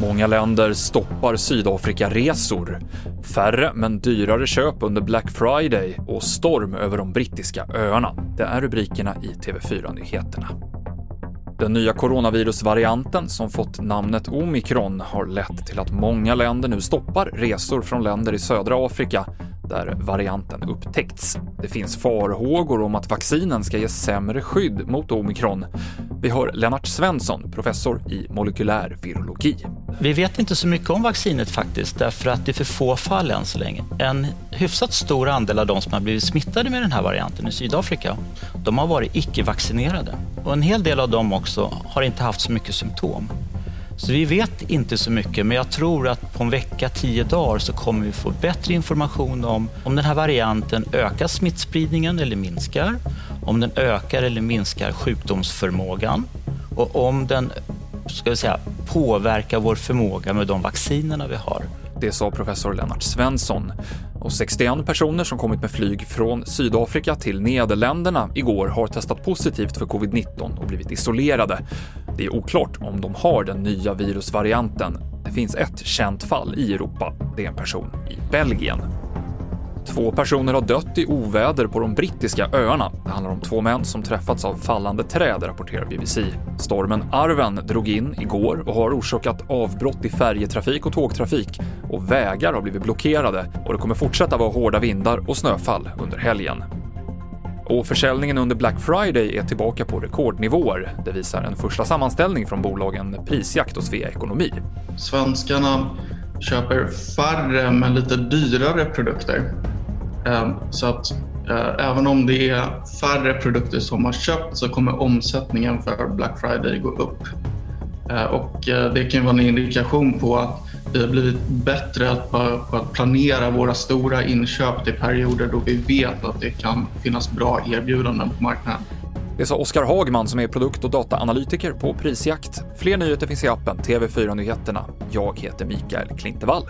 Många länder stoppar Sydafrika-resor. Färre men dyrare köp under Black Friday och storm över de brittiska öarna. Det är rubrikerna i TV4-nyheterna. Den nya coronavirusvarianten som fått namnet omikron har lett till att många länder nu stoppar resor från länder i södra Afrika där varianten upptäckts. Det finns farhågor om att vaccinen ska ge sämre skydd mot omikron. Vi hör Lennart Svensson, professor i molekylär virologi. Vi vet inte så mycket om vaccinet faktiskt, därför att det är för få fall än så länge. En hyfsat stor andel av de som har blivit smittade med den här varianten i Sydafrika, de har varit icke-vaccinerade. Och en hel del av dem också har inte haft så mycket symptom. Så vi vet inte så mycket, men jag tror att på en vecka, tio dagar så kommer vi få bättre information om om den här varianten ökar smittspridningen eller minskar, om den ökar eller minskar sjukdomsförmågan och om den ska vi säga, påverkar vår förmåga med de vaccinerna vi har. Det sa professor Lennart Svensson. Och 61 personer som kommit med flyg från Sydafrika till Nederländerna igår har testat positivt för covid-19 och blivit isolerade. Det är oklart om de har den nya virusvarianten. Det finns ett känt fall i Europa. Det är en person i Belgien. Två personer har dött i oväder på de brittiska öarna. Det handlar om två män som träffats av fallande träd, rapporterar BBC. Stormen Arven drog in igår och har orsakat avbrott i färjetrafik och tågtrafik och vägar har blivit blockerade och det kommer fortsätta vara hårda vindar och snöfall under helgen. Och försäljningen under Black Friday är tillbaka på rekordnivåer. Det visar en första sammanställning från bolagen Prisjakt och Svea Ekonomi. Svenskarna köper färre men lite dyrare produkter. Ehm, så att eh, även om det är färre produkter som har köpt så kommer omsättningen för Black Friday gå upp. Eh, och eh, det kan vara en indikation på att vi har blivit bättre på att planera våra stora inköp till perioder då vi vet att det kan finnas bra erbjudanden på marknaden. Det sa Oskar Hagman som är produkt och dataanalytiker på Prisjakt. Fler nyheter finns i appen TV4 Nyheterna. Jag heter Mikael Klintevall.